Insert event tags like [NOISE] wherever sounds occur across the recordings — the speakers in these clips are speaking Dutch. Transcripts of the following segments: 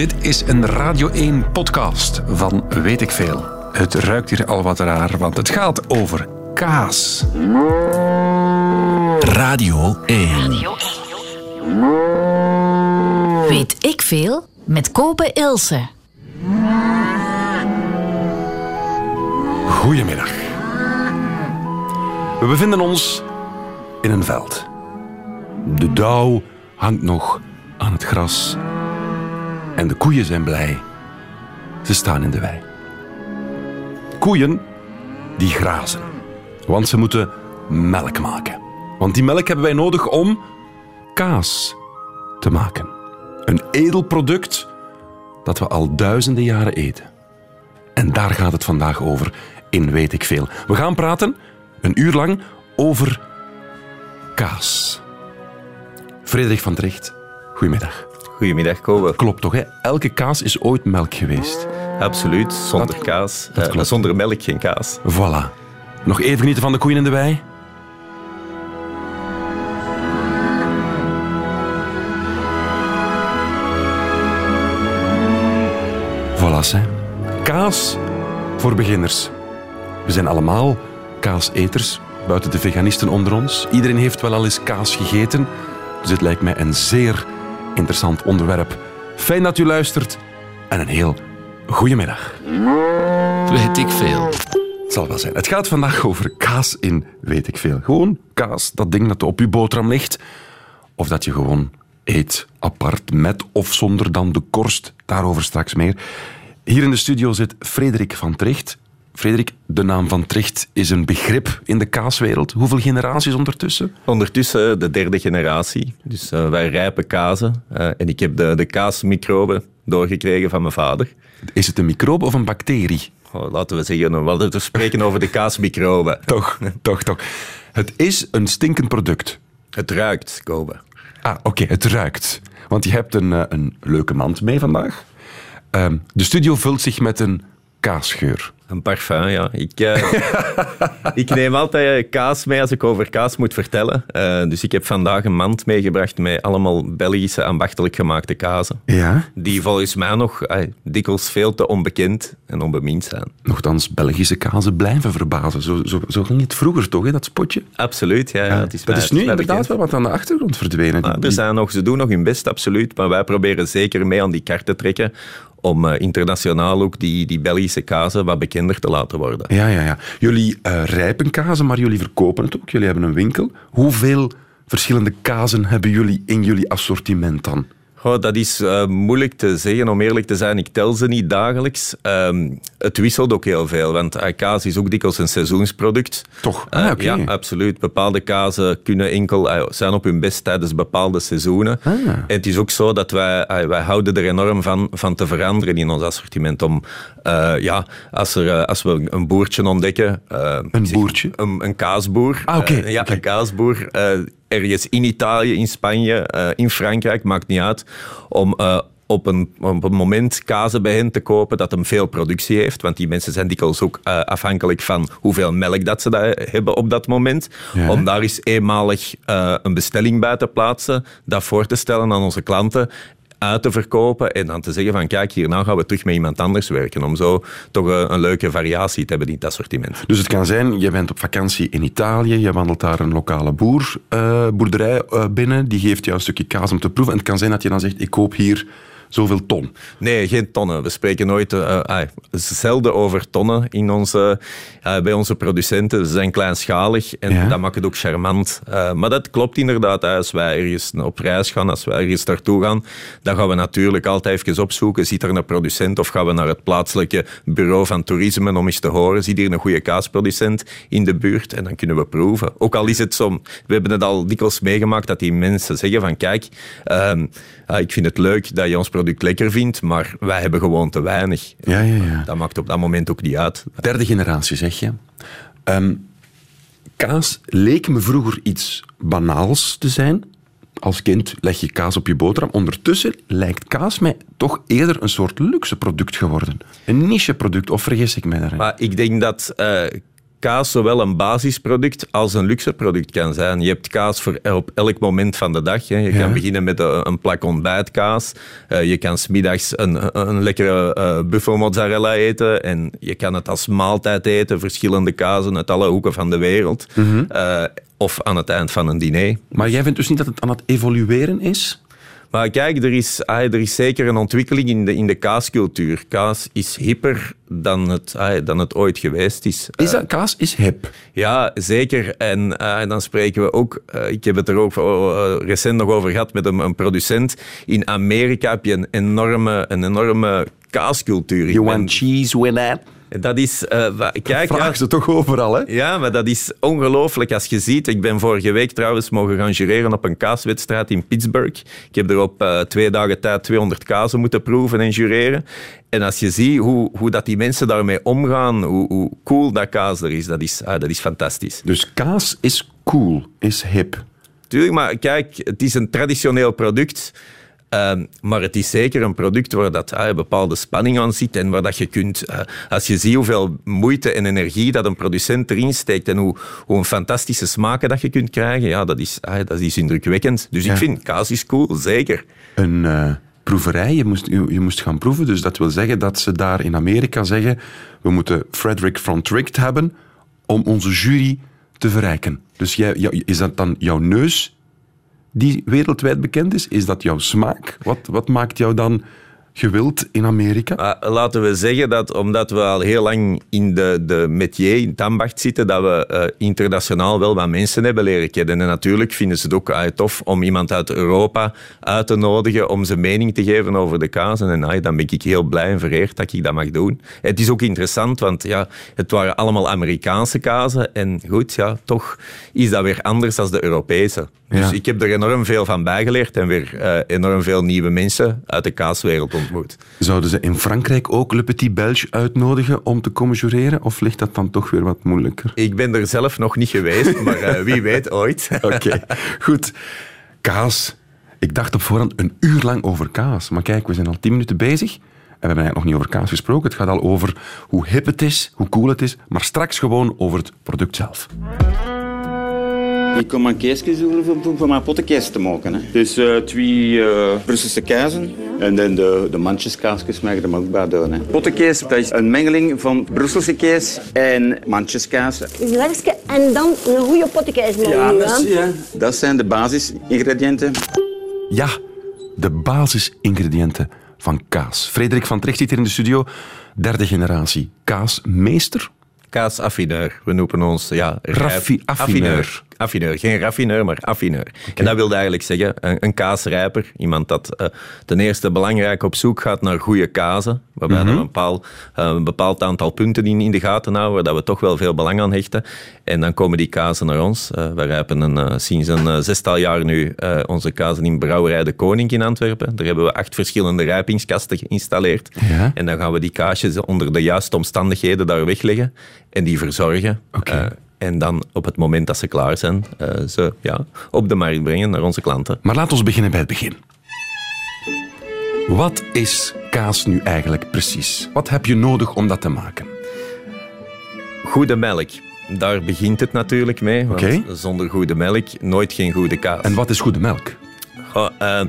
Dit is een Radio 1 podcast van Weet ik Veel. Het ruikt hier al wat raar, want het gaat over kaas. Radio 1. Weet ik veel met Kopen Ilse. Goedemiddag. We bevinden ons in een veld. De dauw hangt nog aan het gras. En de koeien zijn blij. Ze staan in de wei. Koeien die grazen. Want ze moeten melk maken. Want die melk hebben wij nodig om kaas te maken. Een edel product dat we al duizenden jaren eten. En daar gaat het vandaag over in Weet ik Veel. We gaan praten een uur lang over kaas. Frederik van Tricht, goedemiddag. Goedemiddag, Kobe. Klopt toch, hè? Elke kaas is ooit melk geweest. Absoluut, zonder Dat- kaas. dat Eh, zonder melk geen kaas. Voilà. Nog even genieten van de koeien in de wei. Voilà, hè. Kaas voor beginners. We zijn allemaal kaaseters, buiten de veganisten onder ons. Iedereen heeft wel al eens kaas gegeten. Dus het lijkt mij een zeer interessant onderwerp. Fijn dat u luistert en een heel goedemiddag. Weet ik veel. Het zal wel zijn. Het gaat vandaag over kaas in weet ik veel. Gewoon kaas, dat ding dat op je boterham ligt. Of dat je gewoon eet, apart, met of zonder dan de korst. Daarover straks meer. Hier in de studio zit Frederik van Tricht. Frederik, de naam van Tricht is een begrip in de kaaswereld. Hoeveel generaties ondertussen? Ondertussen de derde generatie. Dus eh, wij rijpen kazen. Eh, en ik heb de, de kaasmicroben doorgekregen van mijn vader. Is het een microbe of een bacterie? Oh, laten we zeggen, we spreken over de kaasmicroben. [LAUGHS] Toch, toch, toch. Het is een stinkend product. Het ruikt, Kobe. Ah, oké, het ruikt. Want je hebt een, eh, een leuke mand mee vandaag. Ehm, de studio vult zich met een kaasgeur. Een parfum, ja. Ik, eh, ik neem altijd kaas mee als ik over kaas moet vertellen. Eh, dus ik heb vandaag een mand meegebracht met allemaal Belgische ambachtelijk gemaakte kazen. Ja? Die volgens mij nog eh, dikwijls veel te onbekend en onbemind zijn. Nochtans, Belgische kazen blijven verbazen. Zo, zo, zo ging het vroeger toch, hè, dat spotje? Absoluut, ja. ja, het is dat is nu inderdaad bekend. wel wat aan de achtergrond verdwenen. Maar er zijn nog, ze doen nog hun best, absoluut. Maar wij proberen zeker mee aan die kaart te trekken om eh, internationaal ook die, die Belgische kazen wat bekender te laten worden. Ja, ja, ja. Jullie eh, rijpen kazen, maar jullie verkopen het ook. Jullie hebben een winkel. Hoeveel verschillende kazen hebben jullie in jullie assortiment dan? Goh, dat is eh, moeilijk te zeggen, om eerlijk te zijn. Ik tel ze niet dagelijks. Ehm, het wisselt ook heel veel, want eh, kaas is ook dikwijls een seizoensproduct. Toch? Eh, Ah, oké. Ja, absoluut. Bepaalde kazen kunnen enkel eh, zijn op hun best tijdens bepaalde seizoenen. Ah. En het is ook zo dat wij, eh, wij houden er enorm van, van te veranderen in ons assortiment. Om, eh, ja, als, er, eh, als we een boertje ontdekken... eh, Een boertje? Een, een kaasboer. Ah, oké, Eh, ja, een kaasboer. Ergens in Italië, in Spanje, eh, in Frankrijk, maakt niet uit. Om eh, op, een, op een moment kazen bij hen te kopen dat hem veel productie heeft. Want die mensen zijn dikwijls ook eh, afhankelijk van hoeveel melk dat ze daar hebben op dat moment. Ja. Om daar eens eenmalig een bestelling bij te plaatsen, dat voor te stellen aan onze klanten uit te verkopen en dan te zeggen van kijk, hierna gaan we terug met iemand anders werken. Om zo toch een leuke variatie te hebben in het assortiment. Dus het kan zijn, je bent op vakantie in Italië, je wandelt daar een lokale boer, eh, boerderij eh, binnen, die geeft jou een stukje kaas om te proeven. En het kan zijn dat je dan zegt, ik koop hier zoveel ton. Nee, geen tonnen. We spreken nooit, eh, ah, zelden over tonnen in onze, eh, bij onze producenten. Ze zijn kleinschalig en Ja. dat maakt het ook charmant. Eh, maar dat klopt inderdaad. Als wij ergens op reis gaan, als wij ergens naartoe gaan, dan gaan we natuurlijk altijd even opzoeken. Ziet er een producent of gaan we naar het plaatselijke bureau van toerisme om eens te horen. Ziet hier een goede kaasproducent in de buurt? En dan kunnen we proeven. Ook al is het zo, we hebben het al dikwijls meegemaakt dat die mensen zeggen van kijk, ehm, ah, ik vind het leuk dat je ons product lekker vindt, maar wij hebben gewoon te weinig. Ja, ja, ja. Dat maakt op dat moment ook niet uit. Derde generatie, zeg je. Ehm, kaas leek me vroeger iets banaals te zijn. Als kind leg je kaas op je boterham. Ondertussen lijkt kaas mij toch eerder een soort luxe product geworden. Een niche product, of vergis ik mij daarin? Maar ik denk dat eh, kaas zowel een basisproduct als een luxe product kan zijn. Je hebt kaas voor op elk moment van de dag. Hè. Je Ja. kan beginnen met een, een plak ontbijtkaas. Eh, je kan smiddags een, een lekkere eh buffel mozzarella eten. En je kan het als maaltijd eten, verschillende kazen uit alle hoeken van de wereld. Eh, of aan het eind van een diner. Maar jij vindt dus niet dat het aan het evolueren is? Maar kijk, er is, ah, er is zeker een ontwikkeling in de, in de kaascultuur. Kaas is hipper dan het, ah, dan het ooit geweest is. Is dat, kaas is hip. Ja, zeker. En eh, dan spreken we ook, eh, ik heb het er ook eh, recent nog over gehad met een, een producent. In Amerika heb je een enorme, een enorme kaascultuur. You ben- want cheese with that? Dat is, eh, kijk, Vraag ze toch overal, hè? ja, maar dat is ongelooflijk als je ziet. Ik ben vorige week trouwens mogen gaan jureren op een kaaswedstrijd in Pittsburgh. Ik heb er op eh, twee dagen tijd 200 kazen moeten proeven en jureren. En als je ziet hoe, hoe dat die mensen daarmee omgaan, hoe, hoe cool dat kaas er is, dat is, ah, dat is fantastisch. Dus kaas is cool, is hip. Tuurlijk, maar kijk, het is een traditioneel product. Ehm, maar het is zeker een product waar dat, ah, een bepaalde spanning aan zit en waar dat je kunt... eh, als je ziet hoeveel moeite en energie dat een producent erin steekt en hoe, hoe een fantastische smaken dat je kunt krijgen, ja, dat is, ah, dat is indrukwekkend. Dus Ja. ik vind kaas is cool, zeker. Een eh, proeverij, je moest, je, je moest gaan proeven. Dus dat wil zeggen dat ze daar in Amerika zeggen... we moeten Frederick van Tricht hebben om onze jury te verrijken. Dus jij, jou- is dat dan jouw neus die wereldwijd bekend is? Is dat jouw smaak? Wat, wat maakt jou dan gewild in Amerika? Laten we zeggen dat omdat we al heel lang in de, de métier, in het ambacht zitten, dat we eh, internationaal wel wat mensen hebben leren kennen. En natuurlijk vinden ze het ook ah, tof om iemand uit Europa uit te nodigen om zijn mening te geven over de kazen. En dan ben ik heel blij en vereerd dat ik dat mag doen. Het is ook interessant, want ja, het waren allemaal Amerikaanse kazen. En goed, ja, toch is dat weer anders dan de Europese. Dus Ja. ik heb er enorm veel van bijgeleerd en weer eh, enorm veel nieuwe mensen uit de kaaswereld ontmoet. Zouden ze in Frankrijk ook Le Petit Belge uitnodigen om te komen jureren? Of ligt dat dan toch weer wat moeilijker? Ik ben er zelf nog niet geweest, maar eh, wie [LAUGHS] weet ooit. Oké, goed. Kaas. Ik dacht op voorhand een uur lang over kaas. Maar kijk, we zijn al tien minuten bezig. En we hebben eigenlijk nog niet over kaas gesproken. Het gaat al over hoe hip het is, hoe cool het is. Maar straks gewoon over het product zelf. Ik kom een keesje zoeken mijn pottenkees te maken. Hè. Dus eh, twee eh, Brusselse kazen en dan de, de mandjeskaasjes mag je er ook bij doen. Hè. Pottenkees, dat is een mengeling van Brusselse kees en mandjeskaas. Glasje en dan een goede pottekijs Ja, merci, hè. Dat zijn de basisingrediënten. Ja, de basisingrediënten van kaas. Frederik van Tricht zit hier in de studio. Derde generatie kaasmeester. Kaasaffineur. We noemen ons ja, Raffi- rijp- affineur. Geen raffineur, maar affineur. En dat wilde eigenlijk zeggen, een, een kaasrijper. Iemand dat eh, ten eerste belangrijk op zoek gaat naar goede kazen. Waarbij Mhm. we een, bepaald, eh, een bepaald aantal punten in, in de gaten houden, waar dat we toch wel veel belang aan hechten. En dan komen die kazen naar ons. Eh we rijpen een, sinds een zestal jaar nu onze kazen in Brouwerij de Koning in Antwerpen. Daar hebben we acht verschillende rijpingskasten geïnstalleerd. Ja. En dan gaan we die kaasjes onder de juiste omstandigheden daar wegleggen en die verzorgen. En dan op het moment dat ze klaar zijn, eh, ze ja, op de markt brengen naar onze klanten. Maar laten we beginnen bij het begin. Wat is kaas nu eigenlijk precies? Wat heb je nodig om dat te maken? Goede melk. Daar begint het natuurlijk mee. Want Oké. zonder goede melk nooit geen goede kaas. En wat is goede melk? Eh,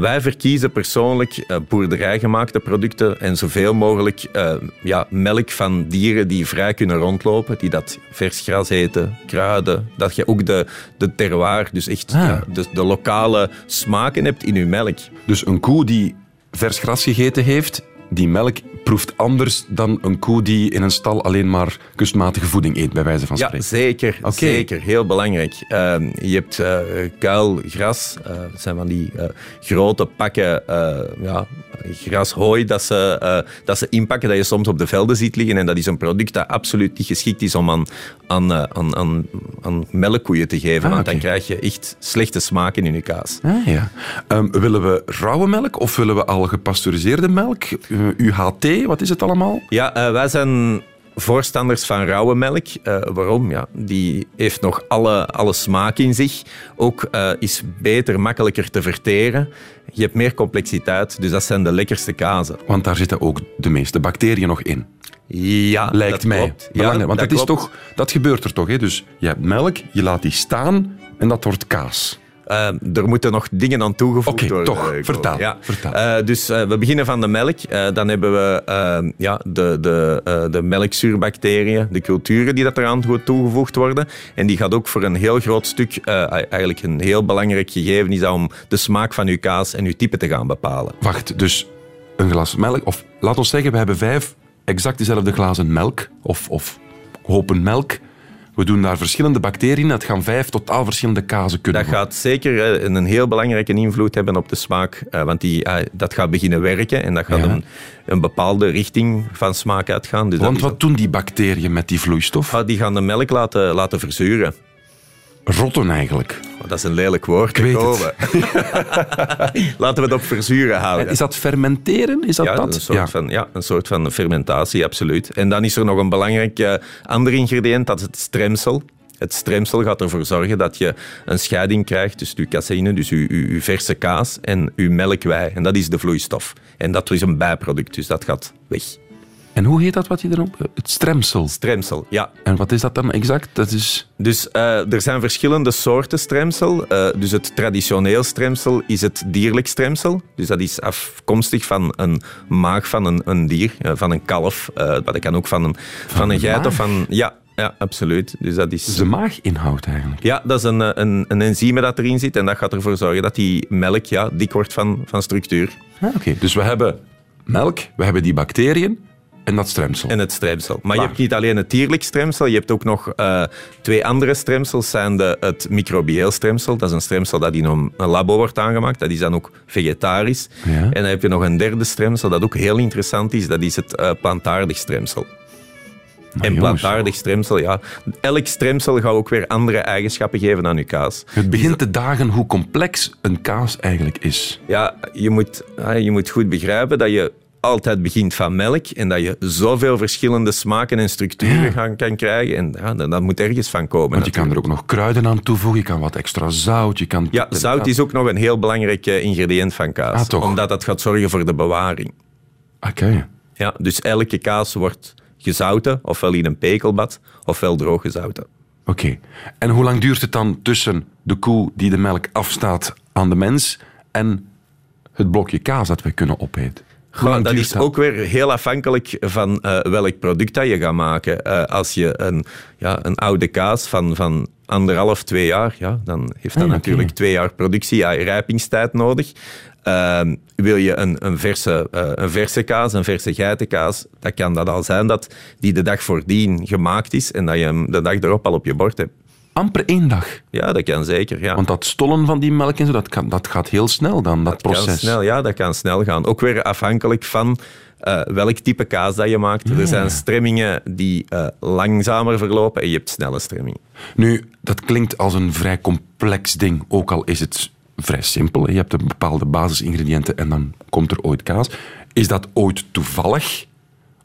wij verkiezen persoonlijk eh, boerderijgemaakte producten en zoveel mogelijk eh, ja, melk van dieren die vrij kunnen rondlopen, die dat vers gras eten, kruiden, dat je ook de, de terroir, dus echt Ah. ja, de, de lokale smaken hebt in je melk. Dus een koe die vers gras gegeten heeft, die melk proeft anders dan een koe die in een stal alleen maar kunstmatige voeding eet, bij wijze van Ja, spreken. zeker. Oké. Zeker. Heel belangrijk. Ehm, je hebt eh kuilgras. eh, dat zijn van die eh, grote pakken ja, grashooi dat ze, dat ze inpakken, dat je soms op de velden ziet liggen. En dat is een product dat absoluut niet geschikt is om aan, aan, eh, aan, aan, aan melkkoeien te geven. Ah, want dan krijg je echt slechte smaken in je kaas. Ah, ja. Ehm, willen we rauwe melk of willen we al gepasteuriseerde melk? Eh, UHT, wat is het allemaal? Ja, eh, wij zijn voorstanders van rauwe melk. Eh, waarom? Ja, die heeft nog alle, alle smaak in zich. Ook eh, is beter, makkelijker te verteren. Je hebt meer complexiteit, dus dat zijn de lekkerste kazen. Want daar zitten ook de meeste bacteriën nog in. Ja, Lijkt dat mij. klopt. Ja, Belangrijk, want dat, is toch, dat gebeurt er toch. Hè? Dus je hebt melk, je laat die staan en dat wordt kaas. Eh, er moeten nog dingen aan toegevoegd Oké, worden. toch. eh, Vertel, Ja. vertel. Eh, dus we beginnen van de melk. Dan hebben we ja, de, de, de melkzuurbacteriën, de culturen die dat eraan toe- toegevoegd worden. En die gaat ook voor een heel groot stuk, eigenlijk een heel belangrijk gegeven, is dat om de smaak van uw kaas en uw type te gaan bepalen. Wacht, dus een glas melk, of laat ons zeggen, we hebben vijf exact dezelfde glazen melk, of, of hopen melk. We doen daar verschillende bacteriën dat gaan vijf totaal verschillende kazen kunnen Dat gaat zeker een heel belangrijke invloed hebben op de smaak, eh, want die, eh, dat gaat beginnen werken en dat gaat Ja. een, een bepaalde richting van smaak uitgaan. Dus Want is wat doen die bacteriën met die vloeistof? Ah, die gaan de melk laten, laten verzuren. Rotten eigenlijk. Dat is een lelijk woord. Ik weet. [LAUGHS] Laten we het op verzuren houden. Is dat fermenteren? Is dat ja, dat? Een soort Van, ja, een soort van fermentatie, absoluut. En dan is er nog een belangrijk eh, ander ingrediënt, dat is het stremsel. Het stremsel gaat ervoor zorgen dat je een scheiding krijgt tussen je caseïne, dus je, je, je verse kaas, en je melkwei. En dat is de vloeistof. En dat is een bijproduct, dus dat gaat weg. En hoe heet dat wat je erop... Het stremsel. Stremsel, ja. En wat is dat dan exact? Dat is... Dus eh, er zijn verschillende soorten stremsel. Eh, dus het traditioneel stremsel is het dierlijk stremsel. Dus dat is afkomstig van een maag van een, een dier, eh, van een kalf. eh dat kan ook van een, van een een geit of van... Ja, ja, absoluut. Dus dat is... De maaginhoud eigenlijk. Ja, dat is een, eh, een, een enzyme dat erin zit en dat gaat ervoor zorgen dat die melk ja, dik wordt van, van structuur. Ah, Oké, dus we hebben melk, we hebben die bacteriën en dat stremsel. En het stremsel. Maar je hebt niet alleen het dierlijk stremsel, je hebt ook nog eh, twee andere stremsels. Zijn de, het microbieel stremsel, dat is een stremsel dat in een, labo wordt aangemaakt. Dat is dan ook vegetarisch. Ja. En dan heb je nog een derde stremsel dat ook heel interessant is. Dat is het eh, plantaardig stremsel. en jongens. plantaardig stremsel, ja. Elk stremsel gaat ook weer andere eigenschappen geven aan je kaas. Het begint te dagen hoe complex een kaas eigenlijk is. Ja, je moet, ah, je moet goed begrijpen dat je altijd begint van melk en dat je zoveel verschillende smaken en structuren Ja. gaan, kan krijgen. En ja, dat, moet ergens van komen. Want je kan er ook nog kruiden aan toevoegen, je kan wat extra zout, je kan... Ja, zout is ook nog een heel belangrijk eh, ingrediënt van kaas. Ah, toch? Omdat dat gaat zorgen voor de bewaring. Oké. Ja, dus elke kaas wordt gezouten, ofwel in een pekelbad, ofwel droog gezouten. Oké. En hoe lang duurt het dan tussen de koe die de melk afstaat aan de mens en het blokje kaas dat we kunnen opeten? Lang dat is ook weer heel afhankelijk van eh, welk product dat je gaat maken. Eh, als je een, ja, een oude kaas van, van anderhalf, twee jaar, ja, dan heeft dat Ah, ja, natuurlijk twee jaar productie, ja, rijpingstijd nodig. Ehm, wil je een, een, verse, eh, een verse kaas, een verse geitenkaas, dan kan dat al zijn dat die de dag voordien gemaakt is en dat je hem de dag erop al op je bord hebt. Amper één dag. Ja, dat kan zeker. Ja. Want dat stollen van die melk en zo, dat, kan, dat gaat heel snel dan, dat, Kan proces. snel, ja, dat kan snel gaan. Ook weer afhankelijk van eh, welk type kaas dat je maakt. Er zijn stremmingen die eh, langzamer verlopen en je hebt snelle stremmingen. Nu, dat klinkt als een vrij complex ding, ook al is het vrij simpel. Je hebt een bepaalde basisingrediënten en dan komt er ooit kaas. Is dat ooit toevallig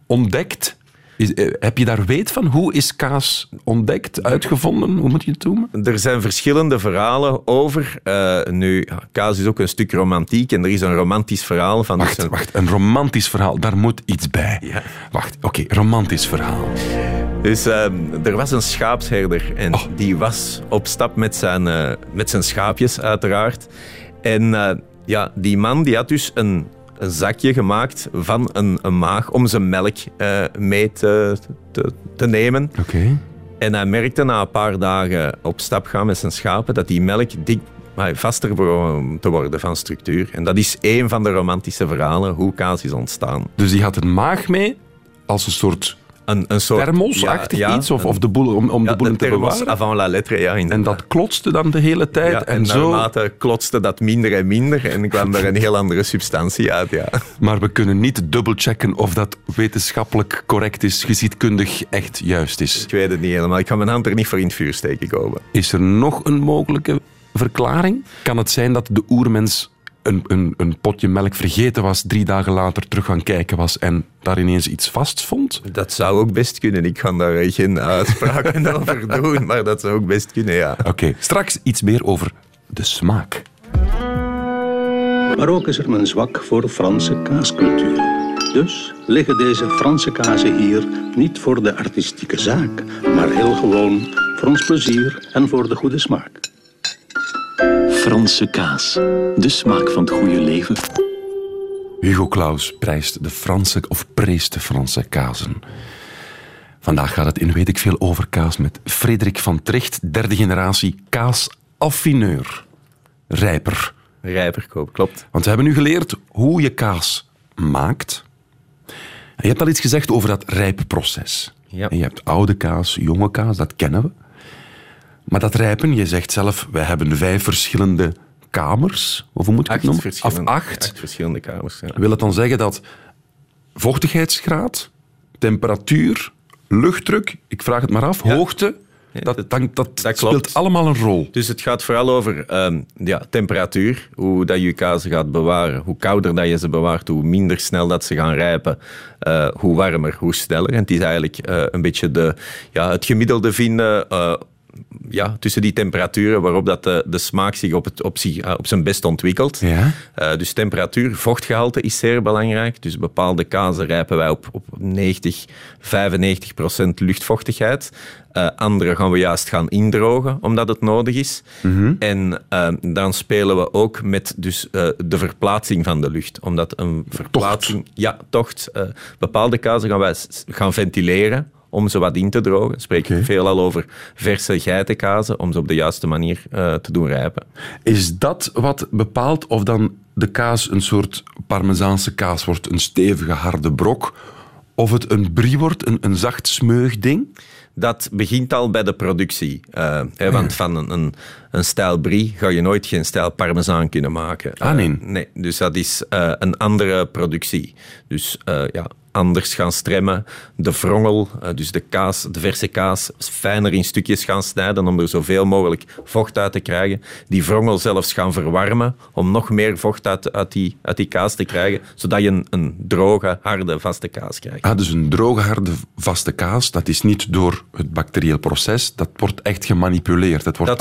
ontdekt? Is, eh, heb je daar weet van? Hoe is kaas ontdekt, uitgevonden? Hoe moet je het noemen? Er zijn verschillende verhalen over. Eh, nu, kaas is ook een stuk romantiek en er is een romantisch verhaal van... Wacht, dus een- wacht, een romantisch verhaal, daar moet iets bij. Ja. Wacht, oké, romantisch verhaal. Dus eh, er was een schaapsherder en Oh. die was op stap met zijn, eh, met zijn schaapjes, uiteraard. En ja, die man die had dus een, een zakje gemaakt van een, een maag om zijn melk eh, mee te, te, te nemen. Oké. En hij merkte na een paar dagen op stap gaan met zijn schapen dat die melk dik, maar vaster begon te worden van structuur. En dat is één van de romantische verhalen hoe kaas is ontstaan. Dus die had een maag mee als een soort Een, een soort thermosachtig ja, ja, iets, of, een- of de boel, om, om ja, de boel de te bewaren. avant la lettre, ja. En dat klotste dan de hele tijd. En en zo. naarmate klotste dat minder en minder en kwam er een heel andere substantie uit. Ja. [LAUGHS] Maar we kunnen niet dubbelchecken of dat wetenschappelijk correct is, geschiedkundig echt juist is. Ik weet het niet helemaal. Ik ga mijn hand er niet voor in het vuur steken komen. Is er nog een mogelijke verklaring? Kan het zijn dat de oermens een, een, een potje melk vergeten was, drie dagen later terug gaan kijken was en daar ineens iets vast vond? Dat zou ook best kunnen. Ik ga daar geen uitspraken [LAUGHS] over doen, maar dat zou ook best kunnen, ja. Oké, straks iets meer over de smaak. Maar ook is er een zwak voor Franse kaascultuur. Dus liggen deze Franse kazen hier niet voor de artistieke zaak, maar heel gewoon voor ons plezier en voor de goede smaak. Franse kaas. De smaak van het goede leven. Hugo Claus prijst de Franse, of preest de Franse kazen. Vandaag gaat het in Weet ik Veel over kaas met Frederik van Tricht, derde generatie kaasaffineur. Rijper. Rijperkoop, klopt. Want we hebben nu geleerd hoe je kaas maakt. En je hebt al iets gezegd over dat rijpproces. Ja. En je hebt oude kaas, jonge kaas, dat kennen we. Maar dat rijpen, je zegt zelf, wij hebben vijf verschillende kamers. Of hoe moet ik het Acht noemen? Of verschillende, acht. acht verschillende kamers. Ja. Wil het dan zeggen dat vochtigheidsgraad, temperatuur, luchtdruk, ik vraag het maar af, Ja. hoogte, dat, dat- dat, dat, dat speelt klopt. allemaal een rol. Dus het gaat vooral over ehm, ja, temperatuur, hoe dat je je kazen gaat bewaren. Hoe kouder dat je ze bewaart, hoe minder snel dat ze gaan rijpen. Eh, hoe warmer, hoe sneller. En het is eigenlijk eh, een beetje de, ja, het gemiddelde vinden eh, ja, tussen die temperaturen waarop dat de, de smaak zich op, het, op, zich, eh, op zijn best ontwikkelt. Ja. Eh, dus temperatuur, vochtgehalte is zeer belangrijk. Dus bepaalde kazen rijpen wij op, op 90, 95 procent luchtvochtigheid. Eh, andere gaan we juist gaan indrogen, omdat het nodig is. En eh, dan spelen we ook met dus, de verplaatsing van de lucht. Omdat een verplaatsing... Ja, tocht. bepaalde kazen gaan wij gaan ventileren om ze wat in te drogen. Spreek Oké. veelal over verse geitenkazen, om ze op de juiste manier eh, te doen rijpen. Is dat wat bepaalt of dan de kaas een soort parmezaanse kaas wordt, een stevige harde brok, of het een brie wordt, een, een zacht smeug ding? Dat begint al bij de productie. Eh, hè, want van een, een, een stijl brie ga je nooit geen stijl parmezaan kunnen maken. Ah, Eh, nee. nee. Dus dat is eh, een andere productie. Dus eh, ja, anders gaan stremmen. De vrongel, dus de kaas, de verse kaas, fijner in stukjes gaan snijden om er zoveel mogelijk vocht uit te krijgen. Die vrongel zelfs gaan verwarmen om nog meer vocht uit, uit, die, uit die kaas te krijgen, zodat je een, een droge, harde, vaste kaas krijgt. Ah, dus een droge, harde, vaste kaas, dat is niet door het bacterieel proces, dat wordt echt gemanipuleerd. Dat wordt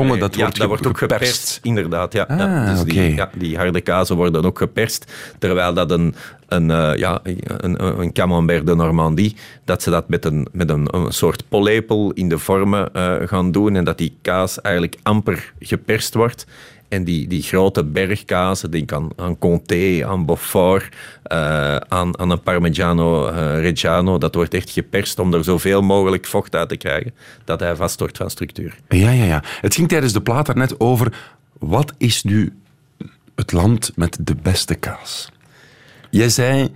gemanipuleerd. dat ja, wordt, dat wordt ook geperst. geperst. Inderdaad, ja. Ah, ja. Dus oké. die, ja, die harde kazen worden ook geperst, terwijl dat een, een, eh, ja, een, een camembert de Normandie, dat ze dat met een, met een, een soort pollepel in de vormen eh, gaan doen en dat die kaas eigenlijk amper geperst wordt. En die, die grote bergkazen, denk aan, aan Comté, aan Beaufort, eh, aan, aan een Parmigiano eh, Reggiano, dat wordt echt geperst om er zoveel mogelijk vocht uit te krijgen, dat hij vast wordt van structuur. Ja, ja, ja. Het ging tijdens de plaat daarnet over wat is nu het land met de beste kaas? Jij zei...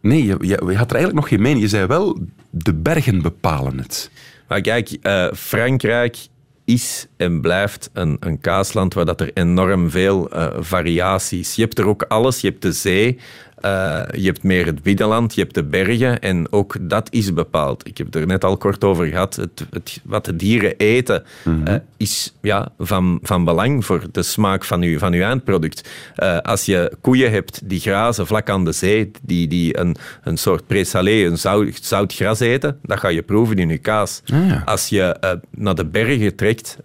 Nee, je, je, je had er eigenlijk nog geen mening. Je zei wel, de bergen bepalen het. Maar kijk, eh, Frankrijk is en blijft een, een kaasland waar dat er enorm veel eh, variaties. Je hebt er ook alles. Je hebt de zee, eh, je hebt meer het binnenland, je hebt de bergen en ook dat is bepaald. Ik heb het er net al kort over gehad. Het, het, wat de dieren eten eh, is ja, van, van belang voor de smaak van uw, van uw eindproduct. Eh, als je koeien hebt die grazen vlak aan de zee, die, die een, een soort présalé, een zout, zout gras eten, dat ga je proeven in je kaas. Ah, ja. Als je naar de bergen trekt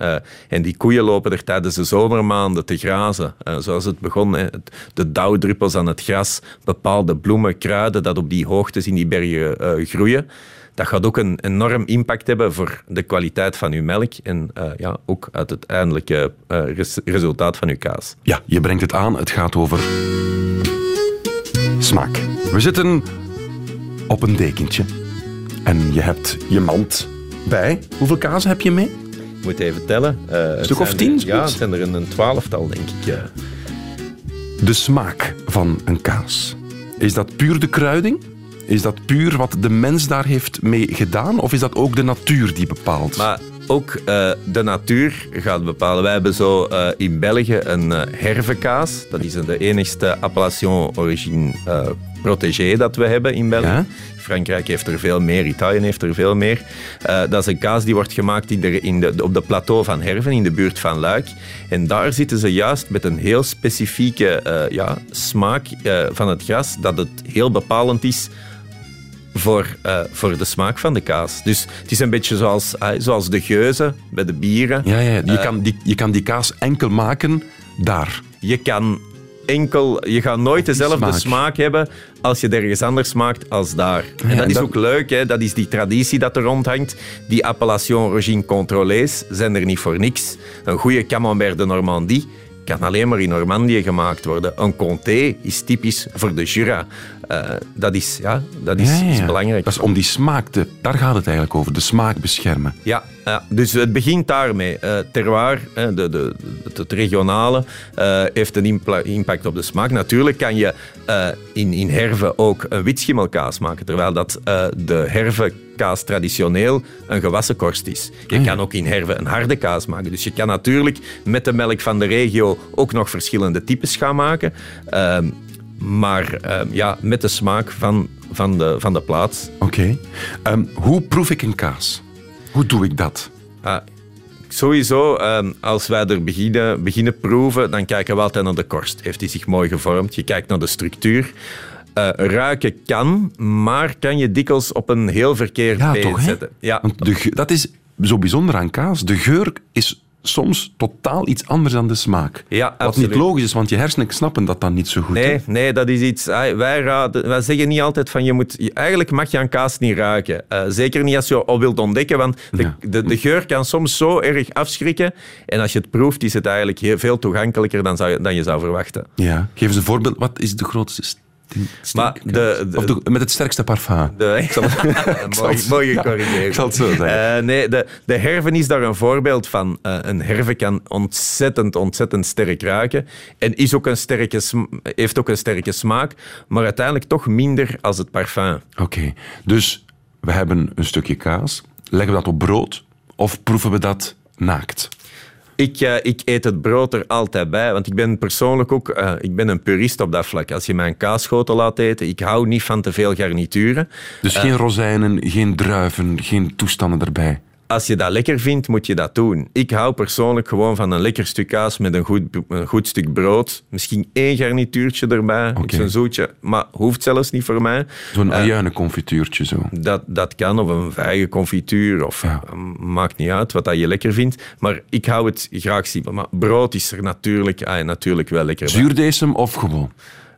en die koeien lopen er tijdens de zomermaanden te grazen, zoals het begon, hè, de dauwdruppels aan het gras, bepaalde bloemen, kruiden dat op die hoogtes in die bergen eh, groeien, dat gaat ook een enorm impact hebben voor de kwaliteit van uw melk en eh, ja, ook uit het eindelijke eh, res- resultaat van uw kaas. Ja, je brengt het aan. Het gaat over smaak. We zitten op een dekentje. En je hebt je mand bij. Hoeveel kazen heb je mee? Ik moet even tellen. Het stuk of tien, er- Ja, het zijn er een, een twaalftal, denk ik. ja. De smaak van een kaas. Is dat puur de kruiding? Is dat puur wat de mens daar heeft mee gedaan? Of is dat ook de natuur die bepaalt? Ook eh, de natuur gaat bepalen. Wij hebben zo eh, in België een uh, hervenkaas. Dat is de enigste appellation origine uh, protégé dat we hebben in België. Ja? Frankrijk heeft er veel meer, Italië heeft er veel meer. Uh, dat is een kaas die wordt gemaakt in de, in de, op de plateau van Herven, in de buurt van Luik. En daar zitten ze juist met een heel specifieke uh, ja, smaak uh, van het gras, dat het heel bepalend is voor, uh, voor de smaak van de kaas. Dus het is een beetje zoals, uh, zoals de geuze bij de bieren. Ja, ja. Je, uh, kan die, je kan die kaas enkel maken daar. Je kan enkel... Je gaat nooit dezelfde smaak. smaak. hebben als je ergens anders maakt als daar. Ja, en dat is dat... ook leuk, hè? dat is die traditie dat er rondhangt. Die appellation Regine Contrôlés zijn er niet voor niks. Een goede camembert de Normandie kan alleen maar in Normandië gemaakt worden. Een comté is typisch voor de Jura. Uh, dat is, ja, dat is, ja, ja. is, belangrijk. Dat is om die smaak te... Daar gaat het eigenlijk over, de smaak beschermen. Ja, ja dus het begint daarmee. Uh, terroir, de, de, de, het regionale, uh, heeft een impact op de smaak. Natuurlijk kan je in, in herven ook een witschimmelkaas maken, terwijl dat de hervenkaas traditioneel een gewassen korst is. Je Ah, kan ook in herven een harde kaas maken. Dus je kan natuurlijk met de melk van de regio ook nog verschillende types gaan maken. Ehm, maar uh, ja, met de smaak van, van, de, van de plaats. Oké. Okay. Um, hoe proef ik een kaas? Hoe doe ik dat? Uh, sowieso, um, als wij er beginnen, beginnen proeven, dan kijken we altijd naar de korst. Heeft die zich mooi gevormd? Je kijkt naar de structuur. Uh, ruiken kan, maar kan je dikwijls op een heel verkeerd ja, been toch, zetten. Ja. Want de geur, dat is zo bijzonder aan kaas. De geur is soms totaal iets anders dan de smaak. Ja, Wat absoluut. niet logisch is, want je hersenen snappen dat dan niet zo goed. Nee, hè? nee dat is iets... Wij, raden, wij zeggen niet altijd van je moet... Eigenlijk mag je aan kaas niet ruiken. Uh, zeker niet als je al wilt ontdekken, want de, Ja. de, de geur kan soms zo erg afschrikken. En als je het proeft, is het eigenlijk heel, veel toegankelijker dan, zou dan je zou verwachten. Ja. Geef eens een voorbeeld. Wat is de grootste st- Maar de, de, Of de, met het sterkste parfum? De, [LAUGHS] [LAUGHS] mooi, mooi gecorrigeerd. Ik zal het zo zeggen. Uh, nee, de, de herven is daar een voorbeeld van. Uh, een herve kan ontzettend, ontzettend sterk ruiken. En is ook een sterke, heeft ook een sterke smaak, maar uiteindelijk toch minder als het parfum. Oké, okay. dus we hebben een stukje kaas. Leggen we dat op brood of proeven we dat naakt? Ik, uh, ik, eet het brood er altijd bij, want ik ben persoonlijk ook uh, ik ben een purist op dat vlak. Als je mij een kaasschotel laat eten, ik hou niet van te veel garnituren. Dus geen rozijnen, geen druiven, geen toestanden erbij? Als je dat lekker vindt, moet je dat doen. Ik hou persoonlijk gewoon van een lekker stuk kaas met een goed, een goed stuk brood. Misschien één garnituurtje erbij, okay. iets een zoetje. Maar hoeft zelfs niet voor mij. Zo'n uh, ajuinenconfituurtje zo. Dat, dat kan, of een vijgenconfituur. Of, ja. Maakt niet uit wat dat je lekker vindt. Maar ik hou het graag simpel. Maar brood is er natuurlijk, ah, natuurlijk wel lekker Zuurdesem of gewoon?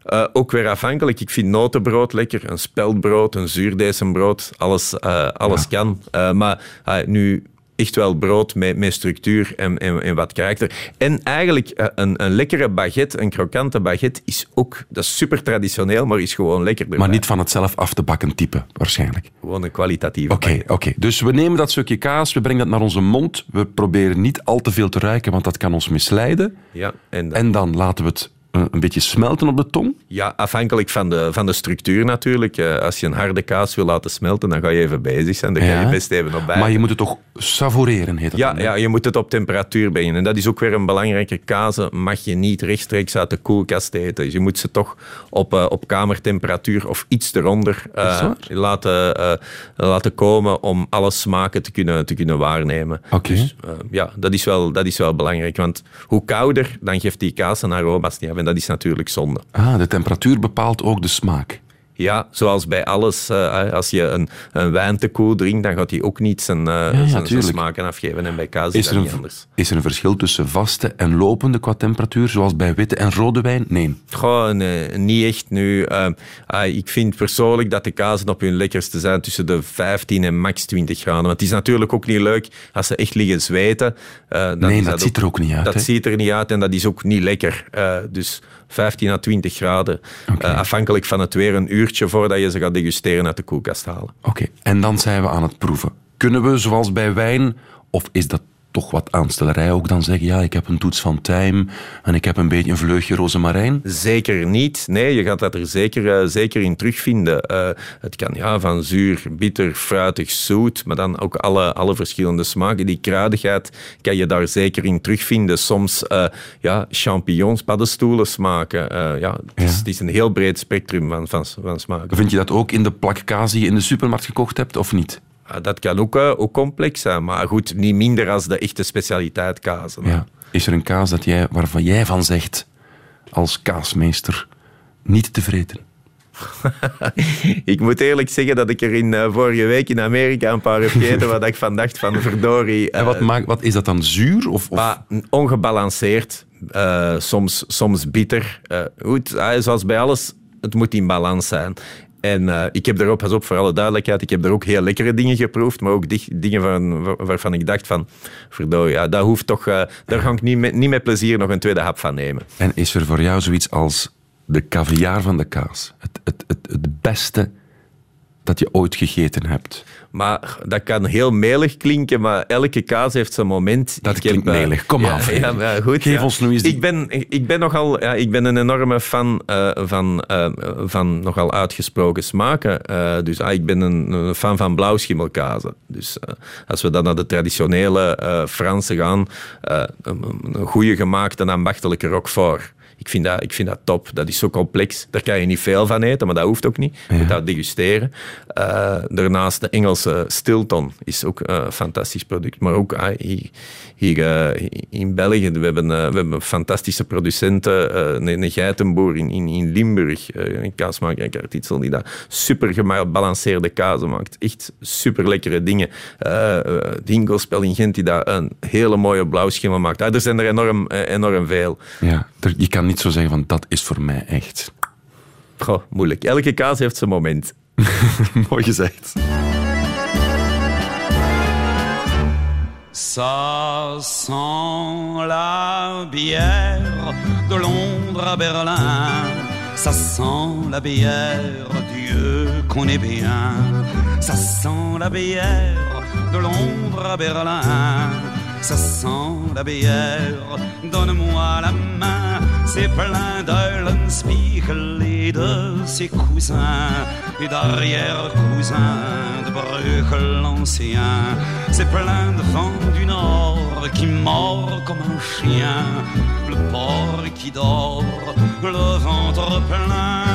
Uh, ook weer afhankelijk. Ik vind notenbrood lekker, een speldbrood, een zuurdesembrood, alles, uh, alles ja. kan. Uh, maar nu echt wel brood met, met structuur en, en, en, wat karakter. En eigenlijk een, een lekkere baguette, een krokante baguette, is ook, dat is super traditioneel, maar is gewoon lekker. Maar niet van het zelf af te bakken type, waarschijnlijk. Gewoon een kwalitatieve Oké, okay, okay, dus we nemen dat stukje kaas, we brengen dat naar onze mond, we proberen niet al te veel te ruiken, want dat kan ons misleiden. Ja, en dan, en dan laten we het een beetje smelten op de tong? Ja, afhankelijk van de, van de structuur natuurlijk. Uh, als je een harde kaas wil laten smelten, dan ga je even bezig zijn. Dan ga je best even op bij. Maar je moet het toch savoureren, heet dat ja, dan, ja, je moet het op temperatuur brengen. En dat is ook weer een belangrijke. Kazen mag je niet rechtstreeks uit de koelkast eten. Dus je moet ze toch op, uh, op kamertemperatuur of iets eronder uh, laten, laten komen om alle smaken te kunnen, te kunnen waarnemen. Okay. Dus ja, dat is, wel, dat is wel belangrijk. Want hoe kouder, dan geeft die kaas een aroma's niet af. En dat is natuurlijk zonde. Ah, de temperatuur bepaalt ook de smaak. Ja, zoals bij alles. Uh, als je een, een, wijn te koel drinkt, dan gaat hij ook niet zijn, uh, ja, zijn, zijn, smaken afgeven. En bij kaas is, dat er niet een, anders. Is er een verschil tussen vaste en lopende qua temperatuur, zoals bij witte en rode wijn? Nee. Goh, nee, niet echt nu. Uh, ik vind persoonlijk dat de kazen op hun lekkerste zijn tussen de 15 en max 20 graden. Want het is natuurlijk ook niet leuk als ze echt liggen zweten. Dan nee, dat, dat ziet er ook niet uit. Dat ziet er niet uit en dat is ook niet lekker. dus 15 à 20 graden. Okay. Uh, afhankelijk van het weer een uurtje voordat je ze gaat degusteren uit de koelkast halen. Oké, okay. en dan zijn we aan het proeven. Kunnen we, zoals bij wijn, of is dat toch wat aanstellerij ook dan zeggen, ja, ik heb een toets van time en ik heb een beetje een vleugje rozemarijn? Zeker niet. Nee, je gaat dat er zeker, eh, zeker in terugvinden. Uh, het kan ja, van zuur, bitter, fruitig, zoet, maar dan ook alle, alle verschillende smaken. Die kruidigheid kan je daar zeker in terugvinden. Soms uh, ja, champignons, paddenstoelen smaken. ja, het, is, het is een heel breed spectrum van, van, van smaken. Vind je dat ook in de plakkaas die je in de supermarkt gekocht hebt, of niet? Dat kan ook, ook complex zijn, maar goed, niet minder als de echte specialiteit kazen. Ja. Is er een kaas dat jij, waarvan jij van zegt, als kaasmeester, niet tevreden? [LAUGHS] ik moet eerlijk zeggen dat ik er in uh, vorige week in Amerika een paar heb gegeten [LAUGHS] wat ik van dacht van verdorie. Uh, en wat, maakt, wat is dat dan zuur? Of, of? ongebalanceerd, uh, soms, soms bitter. goed, zoals bij alles, het moet in balans zijn. En uh, ik heb daarop, pas op voor alle duidelijkheid, ik heb er ook heel lekkere dingen geproefd, maar ook dingen van, waarvan ik dacht van, verdorie, ja, dat hoeft toch, uh, daar ga ik niet met, niet met plezier nog een tweede hap van nemen. En is er voor jou zoiets als de caviar van de kaas? Het, het, het, het beste dat je ooit gegeten hebt? Maar dat kan heel melig klinken, maar elke kaas heeft zijn moment. Dat ik klinkt heb, melig. Kom ja, af. Ja, ja, goed, Geef ons nu eens ik, ben, ik ben nogal ja, ik ben een enorme fan uh, van, uh, van nogal uitgesproken smaken. Uh, dus ah, ik ben een, een, fan van blauwschimmelkazen. Dus als we dan naar de traditionele Franse gaan, een, een goede gemaakte en ambachtelijke roquefort. Ik vind, dat, ik vind dat top. Dat is zo complex. Daar kan je niet veel van eten, maar dat hoeft ook niet. Je moet dat degusteren. Uh, daarnaast de Engelse Stilton is ook een fantastisch product. Maar ook uh, hier, hier uh, in België, we hebben, we hebben fantastische producenten. een, een geitenboer in, in, in Limburg, een kaasmaker in Kartitzel, die dat super gebalanceerde kazen maakt. Echt super lekkere dingen. Uh, Dinkelspel in Gent, die daar een hele mooie blauwschimmel maakt. er zijn er enorm, enorm veel. Ja, je kan niet zo zeggen van dat is voor mij echt. Goh, moeilijk. Elke kaas heeft zijn moment. [LAUGHS] Mooi gezegd. Ça sent la bière de Londres à Berlin. Ça sent la bière, Dieu qu'on est bien. Ça sent la bière de Londres à Berlin. Ça sent la bière, donne-moi la main. C'est plein d'Eulenspiegel et de ses cousins et d'arrière-cousins de Bruegel l'ancien. C'est plein de vent du nord qui mord comme un chien, le porc qui dort, le ventre plein.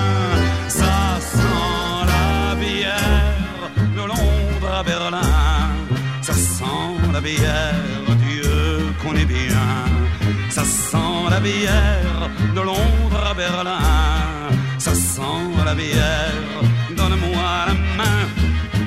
La bière de Londres à Berlin. Ça sent la bière, donne-moi la main.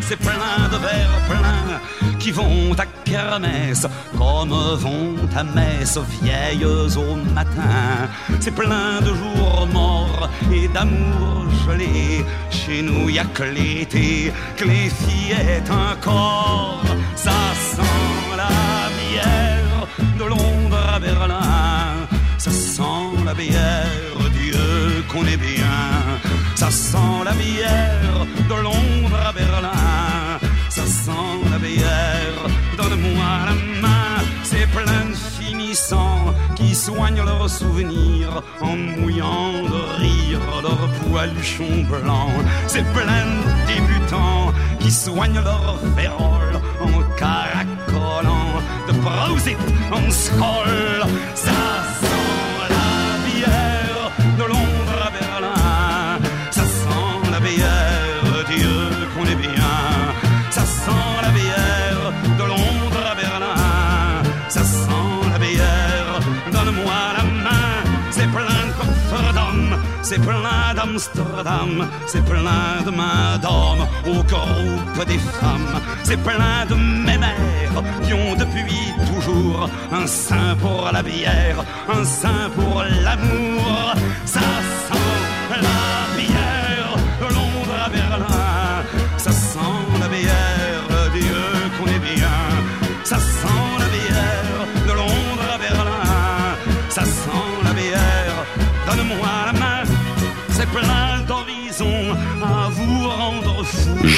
C'est plein de verres pleins qui vont à kermesse comme vont à messe vieilles au matin. C'est plein de jours morts et d'amour gelé. Chez nous, y a que l'été, que les fillettes encore. Ça sent la bière de Londres à Berlin. La bière, Dieu qu'on est bien. Ça sent la bière de Londres à Berlin. Ça sent la bière, donne-moi la main. C'est plein de finissants qui soignent leurs souvenirs en mouillant de rire leurs poiluchons blancs. C'est plein de débutants qui soignent leurs féroles en caracolant de Prosit en scroll. Ça d'Amsterdam, c'est plein de mains d'hommes au groupe des femmes. C'est plein de mémères qui ont depuis toujours un sein pour la bière, un sein pour l'amour. Ça